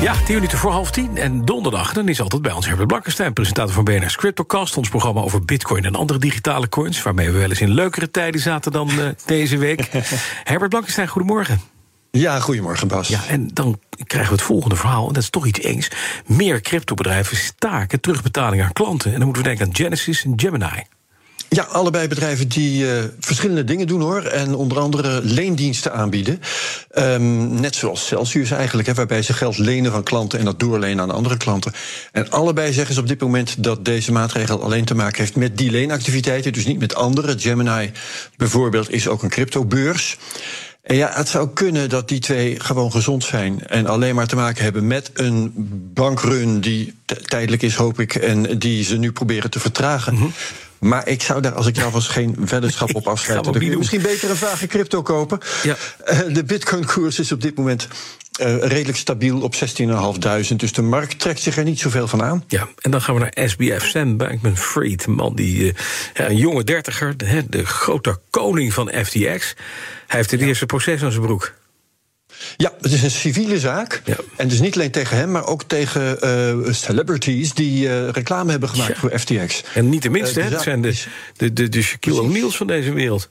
Ja, tien minuten voor half tien. En donderdag dan is altijd bij ons Herbert Blankenstein... presentator van BNS CryptoCast, ons programma over bitcoin... en andere digitale coins, waarmee we wel eens in leukere tijden zaten dan uh, deze week. Herbert Blankenstein, goedemorgen. Ja, goedemorgen Bas. Ja, en dan krijgen we het volgende verhaal, en dat is toch iets engs. Meer cryptobedrijven staken terugbetaling aan klanten. En dan moeten we denken aan Genesis en Gemini. Ja, allebei bedrijven die uh, verschillende dingen doen hoor. En onder andere leendiensten aanbieden. Um, net zoals Celsius eigenlijk, hè, waarbij ze geld lenen van klanten en dat doorlenen aan andere klanten. En allebei zeggen ze op dit moment dat deze maatregel alleen te maken heeft met die leenactiviteiten, dus niet met andere. Gemini bijvoorbeeld is ook een cryptobeurs. En ja, het zou kunnen dat die twee gewoon gezond zijn en alleen maar te maken hebben met een bankrun die tijdelijk is, hoop ik, en die ze nu proberen te vertragen. -hmm. Maar ik zou daar, als ik jou was, geen weddenschap op afsluiten. Dan kun je misschien beter een vage crypto kopen. Ja. Uh, de Bitcoin-koers is op dit moment uh, redelijk stabiel op 16.500. Dus de markt trekt zich er niet zoveel van aan. Ja, en dan gaan we naar SBF Sam Bankman-Fried. Een man die, uh, een jonge dertiger, de, de grote koning van FTX. Hij heeft het eerste proces aan zijn broek. Ja, het is een civiele zaak. Ja. En dus niet alleen tegen hem, maar ook tegen uh, celebrities die uh, reclame hebben gemaakt ja. voor FTX. En niet de minste, uh, hè? Het zijn de, de, de, de Shaquille O'Neals van deze wereld.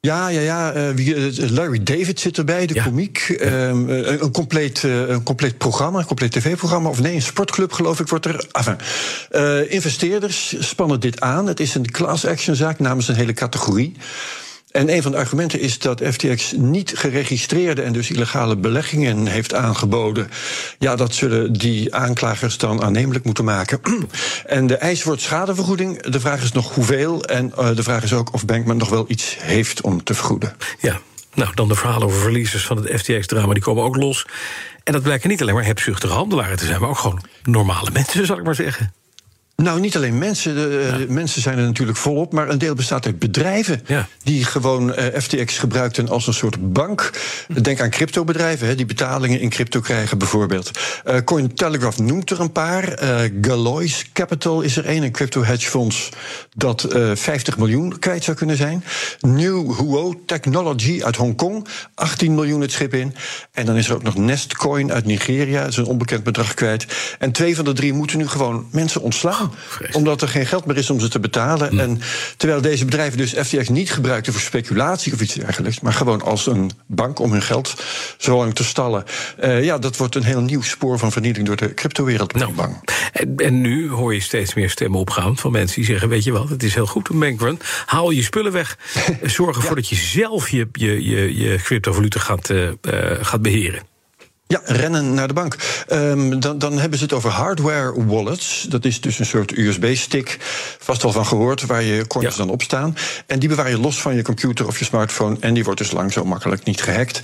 Ja, ja, ja. Larry David zit erbij, de ja. komiek. Um, een, compleet, een compleet programma, een compleet tv-programma. Of nee, een sportclub, geloof ik, wordt er. Enfin, uh, investeerders spannen dit aan. Het is een class action zaak namens een hele categorie. En een van de argumenten is dat FTX niet geregistreerde en dus illegale beleggingen heeft aangeboden. Ja, dat zullen die aanklagers dan aannemelijk moeten maken. en de eis wordt schadevergoeding. De vraag is nog hoeveel. En uh, de vraag is ook of Bankman nog wel iets heeft om te vergoeden. Ja. Nou, dan de verhalen over verliezers van het FTX-drama, die komen ook los. En dat blijken niet alleen maar hebzuchtige handelaren te zijn, maar ook gewoon normale mensen, zal ik maar zeggen. Nou, niet alleen mensen. De, ja. Mensen zijn er natuurlijk volop. Maar een deel bestaat uit bedrijven. Ja. die gewoon uh, FTX gebruikten als een soort bank. Denk aan cryptobedrijven, hè, die betalingen in crypto krijgen, bijvoorbeeld. Uh, Cointelegraph noemt er een paar. Uh, Galois Capital is er een, een crypto-hedgefonds. dat 50 miljoen kwijt zou kunnen zijn. New Huo Technology uit Hongkong. 18 miljoen het schip in. En dan is er ook nog Nestcoin uit Nigeria. Dat is een onbekend bedrag kwijt. En twee van de drie moeten nu gewoon mensen ontslaan. Omdat er geen geld meer is om ze te betalen. Mm. En terwijl deze bedrijven dus FTX niet gebruikten voor speculatie of iets dergelijks, maar gewoon als een bank om hun geld zo lang te stallen. Uh, ja, dat wordt een heel nieuw spoor van vernieling door de cryptowereld. Nou, bang. En, en, nu hoor je steeds meer stemmen opgaan van mensen die zeggen: Weet je wat, het is heel goed een bankrun. Haal je spullen weg. Zorg ervoor ja. dat je zelf je, je, je, je cryptovaluta gaat, uh, uh, gaat beheren. Ja, rennen naar de bank. Um, dan, dan hebben ze het over hardware wallets. Dat is dus een soort USB-stick, vast al van gehoord, waar je coins ja. dan op staan. En die bewaar je los van je computer of je smartphone. En die wordt dus lang zo makkelijk niet gehackt.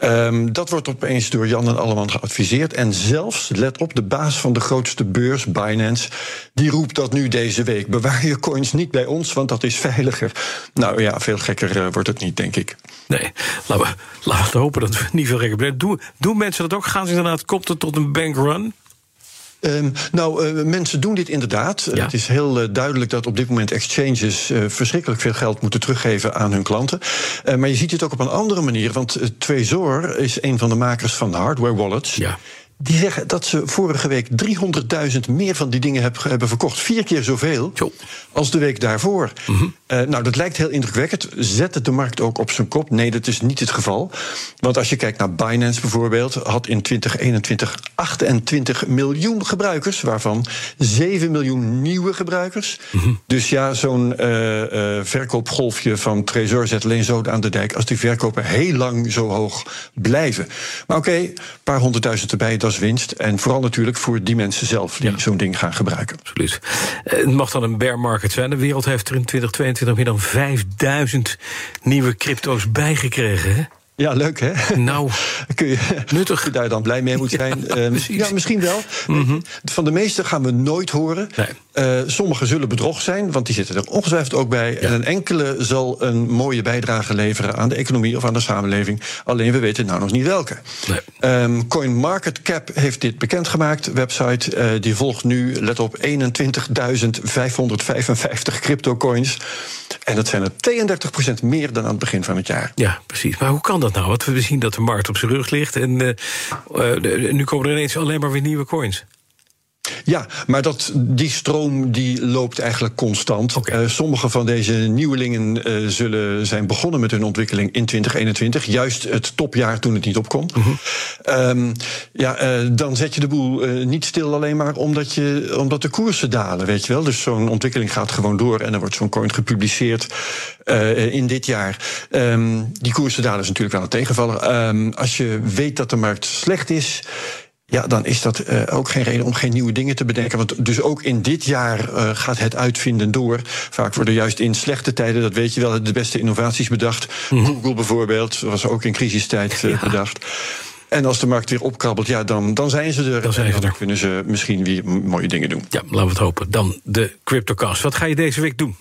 Um, dat wordt opeens door Jan en Alleman geadviseerd. En zelfs, let op, de baas van de grootste beurs, Binance, die roept dat nu deze week. Bewaar je coins niet bij ons, want dat is veiliger. Nou ja, veel gekker uh, wordt het niet, denk ik. Nee, laten we, laten we hopen dat we niet veel gekker blijven. Doen, doen mensen dat ook? Gaan ze inderdaad, komt het tot een bankrun? Um, nou, uh, mensen doen dit inderdaad. Ja. Het is heel uh, duidelijk dat op dit moment exchanges uh, verschrikkelijk veel geld moeten teruggeven aan hun klanten. maar je ziet het ook op een andere manier, want Trezor is een van de makers van hardware wallets. Ja. Die zeggen dat ze vorige week 300.000 meer van die dingen hebben verkocht. Vier keer zoveel jo. als de week daarvoor. Mm -hmm. uh, nou, dat lijkt heel indrukwekkend. Zet het de markt ook op zijn kop? Nee, dat is niet het geval. Want als je kijkt naar Binance bijvoorbeeld, had in 2021 28 miljoen gebruikers, waarvan 7 miljoen nieuwe gebruikers. Mm -hmm. Dus ja, zo'n uh, uh, verkoopgolfje van Trezor zet alleen zo aan de dijk als die verkopen heel lang zo hoog blijven. Maar oké, okay, een paar honderdduizend erbij als winst. En vooral natuurlijk voor die mensen zelf die ja. zo'n ding gaan gebruiken. Absoluut. Het mag dan een bear market zijn. De wereld heeft er in 2022 meer dan 5000 nieuwe crypto's bijgekregen. Hè? Ja, leuk hè? Nou, kun je, nuttig. je daar dan blij mee moet zijn. Ja, uh, ja misschien wel. Mm -hmm. Van de meeste gaan we nooit horen. Nee. Uh, sommige zullen bedrog zijn, want die zitten er ongetwijfeld ook bij. Ja. En een enkele zal een mooie bijdrage leveren aan de economie of aan de samenleving. Alleen we weten nou nog niet welke. Nee. Um, CoinMarketCap heeft dit bekendgemaakt. Website uh, die volgt nu, let op, 21.555 cryptocoins. En dat zijn er 32% meer dan aan het begin van het jaar. Ja, precies. Maar hoe kan dat nou? Want we zien dat de markt op zijn rug ligt en uh, uh, nu komen er ineens alleen maar weer nieuwe coins. Ja, maar dat, die stroom die loopt eigenlijk constant. Okay. Uh, sommige van deze nieuwelingen uh, zullen zijn begonnen met hun ontwikkeling in 2021. Juist het topjaar toen het niet opkomt. -huh. um, ja, uh, dan zet je de boel niet stil alleen maar omdat, je, omdat de koersen dalen, weet je wel. Dus zo'n ontwikkeling gaat gewoon door en dan wordt zo'n coin gepubliceerd in dit jaar. Um, die koersen dalen is natuurlijk wel een tegenvaller. Um, als je weet dat de markt slecht is ja, dan is dat uh, ook geen reden om geen nieuwe dingen te bedenken. Want dus ook in dit jaar uh, gaat het uitvinden door. Vaak worden juist in slechte tijden, dat weet je wel, de beste innovaties bedacht. Mm -hmm. Google bijvoorbeeld, was ook in crisistijd uh, ja. bedacht. En als de markt weer opkrabbelt, ja, dan, dan zijn ze er. Dan, zijn en dan ze er. kunnen ze misschien weer mooie dingen doen. Ja, laten we het hopen. Dan de CryptoCast. Wat ga je deze week doen?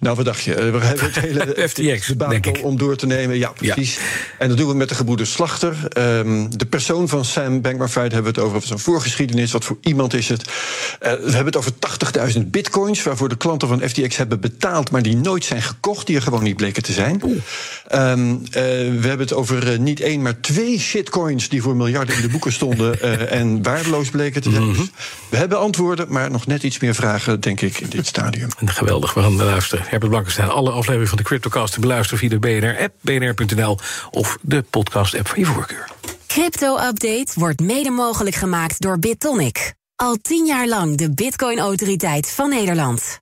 Nou, wat dacht je? We hebben het hele FTX, denk ik. om door te nemen. Ja, precies. Ja. En dat doen we met de gebroeder Slachter. Um, de persoon van Sam Bankman-Fried hebben we het over. Zijn voorgeschiedenis, wat voor iemand is het? Uh, we hebben het over 80.000 bitcoins... waarvoor de klanten van FTX hebben betaald... maar die nooit zijn gekocht, die er gewoon niet bleken te zijn. Um, uh, we hebben het over uh, niet één, maar twee shitcoins... die voor miljarden in de boeken stonden en waardeloos bleken te zijn. Mm -hmm. We hebben antwoorden, maar nog net iets meer vragen, denk ik, in dit stadium. Geweldig, we gaan luisteren. Herbert Blankenstein. Alle afleveringen van de CryptoCast te beluisteren via de BNR-app, bnr.nl of de podcast-app van je voorkeur. Crypto-update wordt mede mogelijk gemaakt door BitTonic. Al tien jaar lang de Bitcoin-autoriteit van Nederland.